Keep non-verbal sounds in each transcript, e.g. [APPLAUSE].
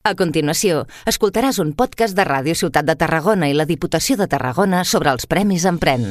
A continuació, escoltaràs un podcast de Ràdio Ciutat de Tarragona i la Diputació de Tarragona sobre els Premis Empren.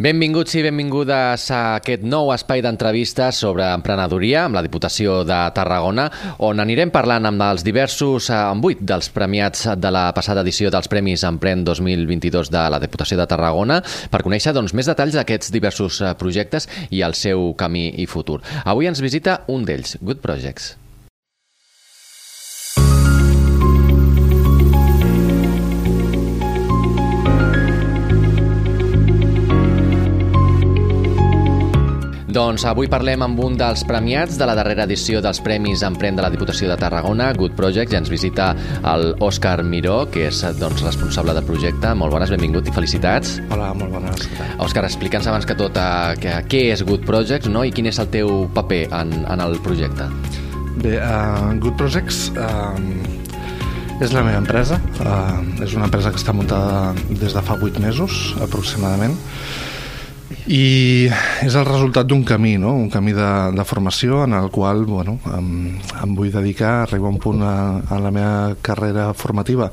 Benvinguts i benvingudes a aquest nou espai d'entrevistes sobre emprenedoria amb la Diputació de Tarragona, on anirem parlant amb els diversos, eh, amb vuit dels premiats de la passada edició dels Premis Empren 2022 de la Diputació de Tarragona, per conèixer doncs, més detalls d'aquests diversos eh, projectes i el seu camí i futur. Avui ens visita un d'ells, Good Projects. Doncs avui parlem amb un dels premiats de la darrera edició dels Premis Emprèn de la Diputació de Tarragona, Good Project, i ens visita el Òscar Miró, que és doncs, responsable del projecte. Molt bones, benvingut i felicitats. Hola, molt bones. Òscar, explica'ns abans que tot uh, que, què és Good Projects no? i quin és el teu paper en, en el projecte. Bé, uh, Good Projects uh, és la meva empresa. Uh, és una empresa que està muntada des de fa 8 mesos, aproximadament, i és el resultat d'un camí, no? un camí de, de formació en el qual bueno, em, em vull dedicar, arribar a un punt a la meva carrera formativa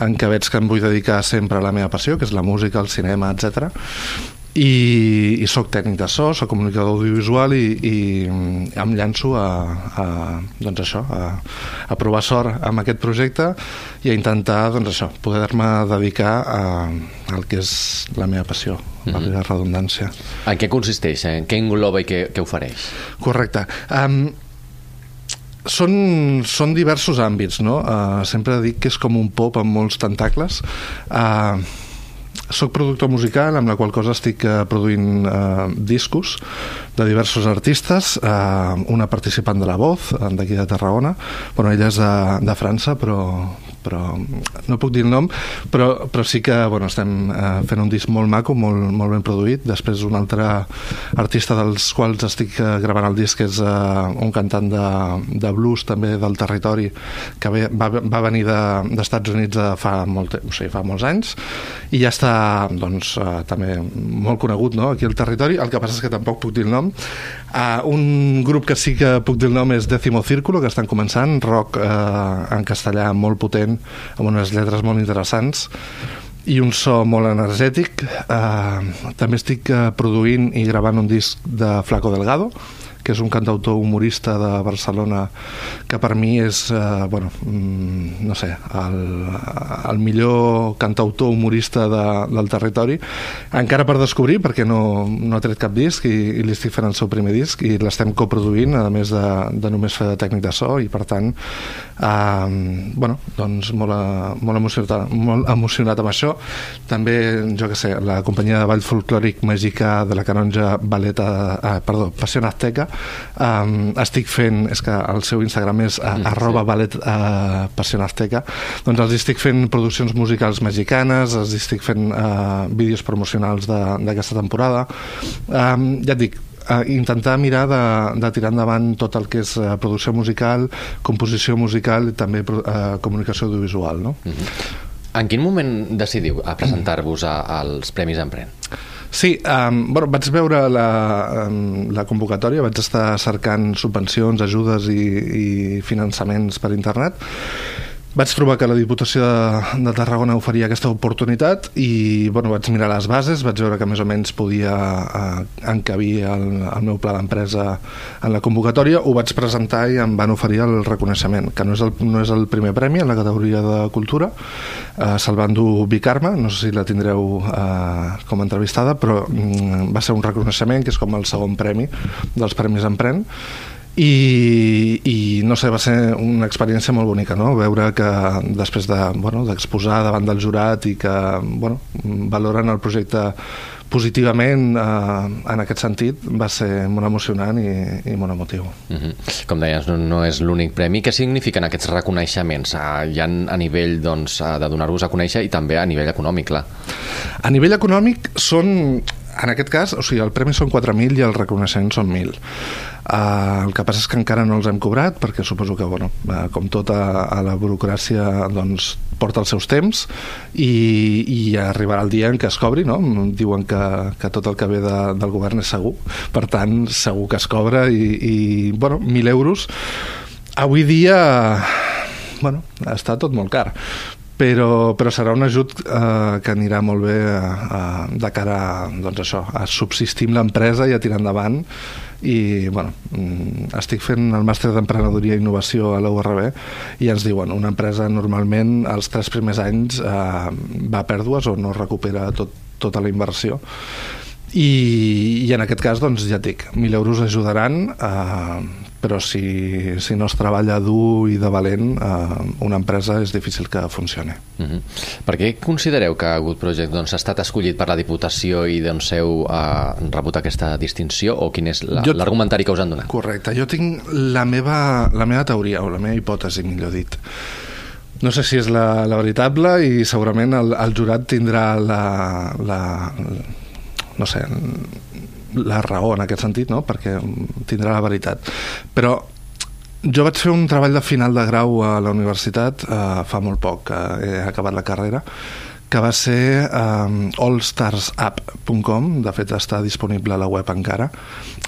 en què veig que em vull dedicar sempre a la meva passió, que és la música, el cinema, etc i, i sóc tècnic de so, sóc comunicador audiovisual i, i em llanço a, a, doncs això, a, a provar sort amb aquest projecte i a intentar doncs això, poder-me dedicar a, al que és la meva passió, mm -hmm. la redundància. En què consisteix? En què engloba i què, què ofereix? Correcte. Um, són, són diversos àmbits, no? Uh, sempre dic que és com un pop amb molts tentacles. Uh, soc productor musical, amb la qual cosa estic eh, produint eh, discos de diversos artistes, eh, una participant de La Voz, d'aquí de Tarragona, bueno, ella és de, de França, però, però no puc dir el nom, però, però sí que bueno, estem eh, fent un disc molt maco, molt, molt ben produït. Després un altre artista dels quals estic eh, gravant el disc és eh, un cantant de, de blues també del territori que ve, va, va venir d'Estats de, Units de fa, molt, o sigui, fa molts anys i ja està doncs, també molt conegut no? aquí al territori. El que passa és que tampoc puc dir el nom. Uh, un grup que sí que puc dir el nom és Décimo Círculo, que estan començant, rock uh, en castellà molt potent, amb unes lletres molt interessants i un so molt energètic. Uh, també estic uh, produint i gravant un disc de Flaco Delgado, que és un cantautor humorista de Barcelona que per mi és, eh, bueno, mm, no sé, el, el millor cantautor humorista de, del territori, encara per descobrir, perquè no, no ha tret cap disc i, i li estic fent el seu primer disc i l'estem coproduint, a més de, de només fer de tècnic de so, i per tant, eh, bueno, doncs molt, molt, emocionat, molt emocionat amb això. També, jo que sé, la companyia de ball folclòric mexicà de la canonja Baleta, eh, perdó, Passió Azteca, um, estic fent, és que el seu Instagram és uh, arroba ballet uh, passion azteca, doncs els estic fent produccions musicals mexicanes, els estic fent uh, vídeos promocionals d'aquesta temporada. Um, ja et dic, intentar mirar de, de tirar endavant tot el que és producció musical, composició musical i també uh, comunicació audiovisual, no? Uh -huh. En quin moment decidiu a presentar-vos als Premis Empren? Sí, um, bueno, vaig veure la, um, la convocatòria, vaig estar cercant subvencions, ajudes i, i finançaments per internet vaig trobar que la Diputació de, de Tarragona oferia aquesta oportunitat i bueno, vaig mirar les bases, vaig veure que més o menys podia eh, encabir el, el meu pla d'empresa en la convocatòria, ho vaig presentar i em van oferir el reconeixement, que no és el, no és el primer premi en la categoria de cultura, eh, se'l va endur no sé si la tindreu eh, com a entrevistada, però mm, va ser un reconeixement que és com el segon premi dels Premis Empren, i, i no sé, va ser una experiència molt bonica no? veure que després d'exposar de, bueno, davant del jurat i que bueno, valoren el projecte positivament eh, en aquest sentit va ser molt emocionant i, i molt emotiu. Mhm. -huh. Com deies, no, no és l'únic premi. Què signifiquen aquests reconeixements? Uh, ja a nivell doncs, uh, de donar-vos a conèixer i també a nivell econòmic, clar. A nivell econòmic són en aquest cas, o sigui, el premi són 4.000 i el reconeixement són 1.000. Uh, el que passa és que encara no els hem cobrat perquè suposo que, bueno, uh, com tota a la burocràcia, doncs, porta els seus temps i, i arribarà el dia en què es cobri, no? Diuen que, que tot el que ve de, del govern és segur. Per tant, segur que es cobra i, i bueno, 1.000 euros avui dia bueno, està tot molt car però, però serà un ajut eh, que anirà molt bé eh, de cara a, doncs això, a subsistir amb l'empresa i a tirar endavant. I bueno, mm, estic fent el màster d'emprenedoria i innovació a la URB i ens diuen una empresa normalment els tres primers anys eh, va a pèrdues o no recupera tot, tota la inversió i, i en aquest cas doncs ja et dic, 1.000 euros ajudaran eh, però si, si no es treballa dur i de valent, eh, una empresa és difícil que funcioni. Uh mhm. -huh. Per què considereu que Good Project doncs, ha estat escollit per la Diputació i doncs, heu eh, rebut aquesta distinció o quin és l'argumentari la, que us han donat? Correcte, jo tinc la meva, la meva teoria o la meva hipòtesi, millor dit. No sé si és la, la veritable i segurament el, el jurat tindrà la, la, no sé, la raó en aquest sentit, no? perquè tindrà la veritat. Però jo vaig fer un treball de final de grau a la universitat eh, fa molt poc, que he acabat la carrera, que va ser um, allstarsapp.com, de fet està disponible a la web encara.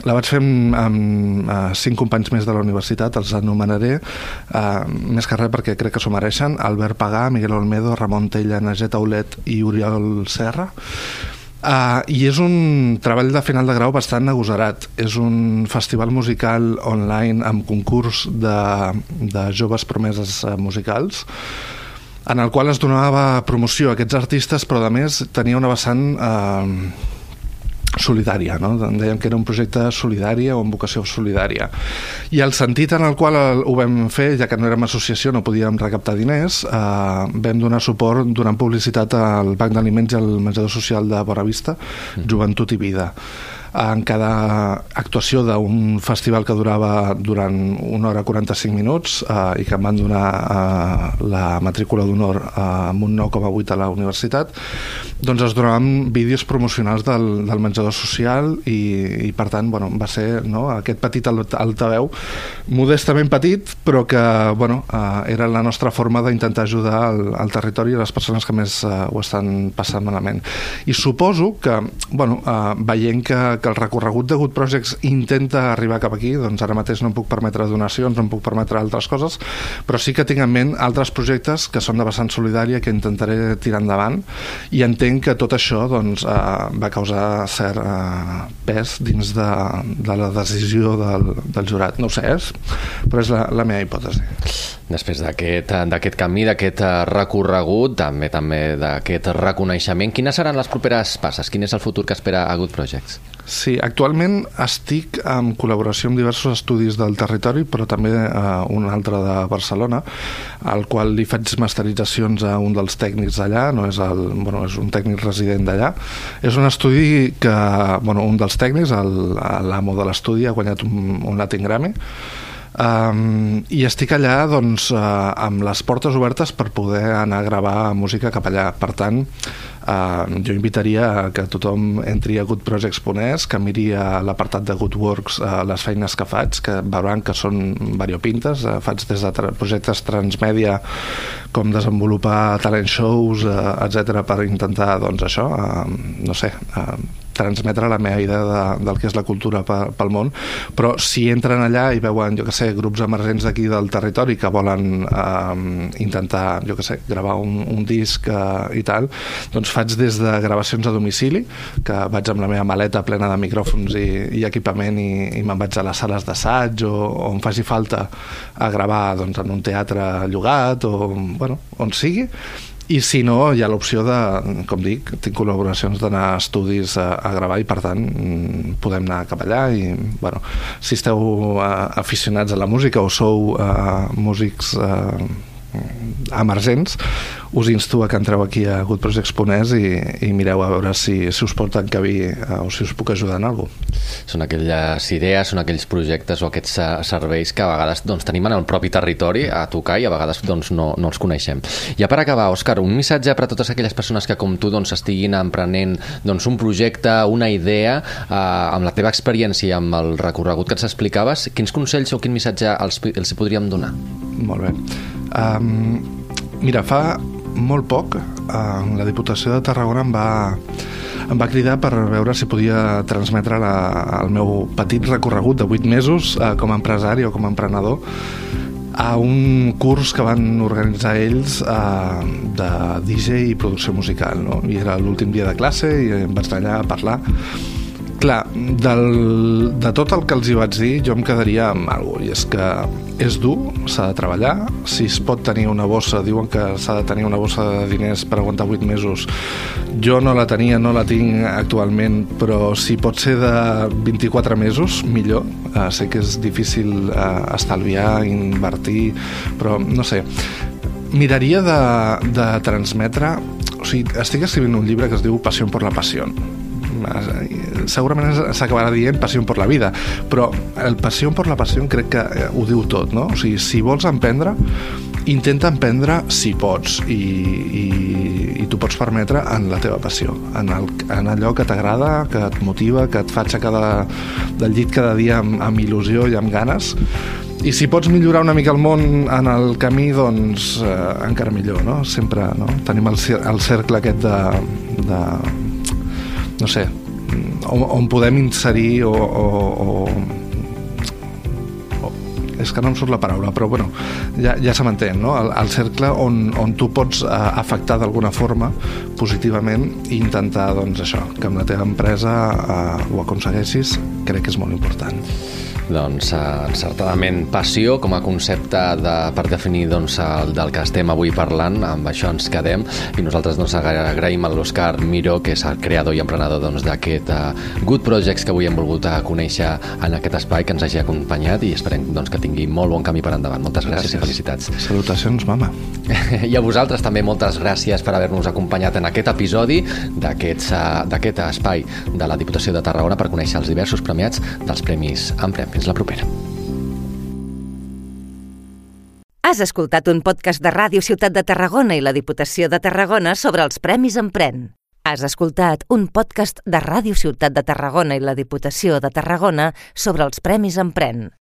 La vaig fer amb, amb uh, cinc companys més de la universitat, els anomenaré, uh, més que res perquè crec que s'ho mereixen, Albert Pagà, Miguel Olmedo, Ramon Tella, Nageta Aulet i Oriol Serra. Uh, I és un treball de final de grau bastant agosarat. És un festival musical online amb concurs de, de joves promeses uh, musicals en el qual es donava promoció a aquests artistes, però a més tenia una vessant eh, solidària, no? dèiem que era un projecte solidari o amb vocació solidària. I el sentit en el qual ho vam fer, ja que no érem associació, no podíem recaptar diners, eh, vam donar suport donant publicitat al Banc d'Aliments i al Menjador Social de Boravista, mm. Joventut i Vida en cada actuació d'un festival que durava durant una hora 45 minuts eh, i que em van donar eh, la matrícula d'honor eh, amb un 9,8 a la universitat doncs es donaven vídeos promocionals del, del menjador social i, i per tant bueno, va ser no, aquest petit altaveu modestament petit però que bueno, eh, era la nostra forma d'intentar ajudar el, el territori i les persones que més eh, ho estan passant malament. I suposo que bueno, eh, veient que, que el recorregut de Good Projects intenta arribar cap aquí, doncs ara mateix no em puc permetre donacions, no em puc permetre altres coses, però sí que tinc en ment altres projectes que són de vessant solidària que intentaré tirar endavant i entenc que tot això doncs, eh, va causar cert eh, pes dins de, de la decisió del, del jurat. No ho sé, és, però és la, la meva hipòtesi. Després d'aquest camí, d'aquest recorregut, també també d'aquest reconeixement, quines seran les properes passes? Quin és el futur que espera a Good Projects? Sí, actualment estic en col·laboració amb diversos estudis del territori, però també eh, un altre de Barcelona, al qual li faig masteritzacions a un dels tècnics d'allà, no és, el, bueno, és un tècnic resident d'allà. És un estudi que, bueno, un dels tècnics, l'amo de l'estudi, ha guanyat un, un Latin Grammy, Um, I estic allà doncs, uh, amb les portes obertes per poder anar a gravar música cap allà. Per tant, uh, jo invitaria que tothom entri a goodprojects.es, que miri a l'apartat de Goodworks uh, les feines que faig, que veuran que són variopintes. Uh, faig des de tra projectes transmèdia com desenvolupar talent shows, uh, etc per intentar, doncs, això, uh, no sé, uh, transmetre la meva idea de, del que és la cultura pel món, però si entren allà i veuen, jo que sé, grups emergents d'aquí del territori que volen eh, intentar, jo que sé, gravar un, un disc eh, i tal, doncs faig des de gravacions a domicili, que vaig amb la meva maleta plena de micròfons i, i equipament i, i me'n vaig a les sales d'assaig o, o em faci falta a gravar doncs, en un teatre llogat o bueno, on sigui, i si no, hi ha l'opció de, com dic, tinc col·laboracions d'anar a estudis a, a gravar i per tant mm, podem anar cap allà i bueno, si esteu uh, aficionats a la música o sou uh, músics uh, emergents, us insto a que entreu aquí a Good Projects Ponès i, i mireu a veure si, si us pot encabir eh, o si us puc ajudar en alguna cosa. Són aquelles idees, són aquells projectes o aquests eh, serveis que a vegades doncs, tenim en el propi territori a tocar i a vegades doncs, no, no els coneixem. I per acabar, Òscar, un missatge per a totes aquelles persones que com tu doncs, estiguin emprenent doncs, un projecte, una idea, eh, amb la teva experiència, amb el recorregut que ens explicaves, quins consells o quin missatge els, els podríem donar? Molt bé. Um, mira, fa molt poc uh, la Diputació de Tarragona em va, em va cridar per veure si podia transmetre la, el meu petit recorregut de 8 mesos uh, com a empresari o com a emprenedor a un curs que van organitzar ells uh, de DJ i producció musical no? i era l'últim dia de classe i em vaig allà a parlar Clar, del, de tot el que els hi vaig dir, jo em quedaria amb alguna cosa, i és que és dur, s'ha de treballar, si es pot tenir una bossa, diuen que s'ha de tenir una bossa de diners per aguantar 8 mesos, jo no la tenia, no la tinc actualment, però si pot ser de 24 mesos, millor. Uh, sé que és difícil uh, estalviar, invertir, però no sé, miraria de, de transmetre... O sigui, estic escrivint un llibre que es diu Passió per la passió segurament s'acabarà dient passió per la vida, però el passió per la passió crec que eh, ho diu tot, no? O sigui, si vols emprendre, intenta emprendre si pots i, i, i tu pots permetre en la teva passió, en, el, en allò que t'agrada, que et motiva, que et fa aixecar de, del llit cada dia amb, amb il·lusió i amb ganes i si pots millorar una mica el món en el camí, doncs eh, encara millor, no? Sempre no? tenim el, el cercle aquest de, de no sé, on, on podem inserir o, o, o, és que no em surt la paraula, però bueno, ja, ja se m'entén, no? El, el cercle on, on tu pots uh, afectar d'alguna forma positivament i intentar, doncs, això, que amb la teva empresa uh, ho aconsegueixis, crec que és molt important. Doncs eh, encertadament passió com a concepte de, per definir doncs, el del que estem avui parlant, amb això ens quedem i nosaltres doncs, agraïm a l'Òscar Miró, que és el creador i emprenedor doncs, d'aquest doncs, Good Projects que avui hem volgut uh, conèixer en aquest espai, que ens hagi acompanyat i esperem doncs, que tingui molt bon camí per endavant. Moltes gràcies, gràcies. i felicitats. Salutacions, mama. [LAUGHS] I a vosaltres també moltes gràcies per haver-nos acompanyat en aquest episodi d'aquest uh, espai de la Diputació de Tarragona per conèixer els diversos premiats dels Premis Emprem. Fins la propera. Has escoltat un podcast de Ràdio Ciutat de Tarragona i la Diputació de Tarragona sobre els Premis Empren. Has escoltat un podcast de Ràdio Ciutat de Tarragona i la Diputació de Tarragona sobre els Premis Empren.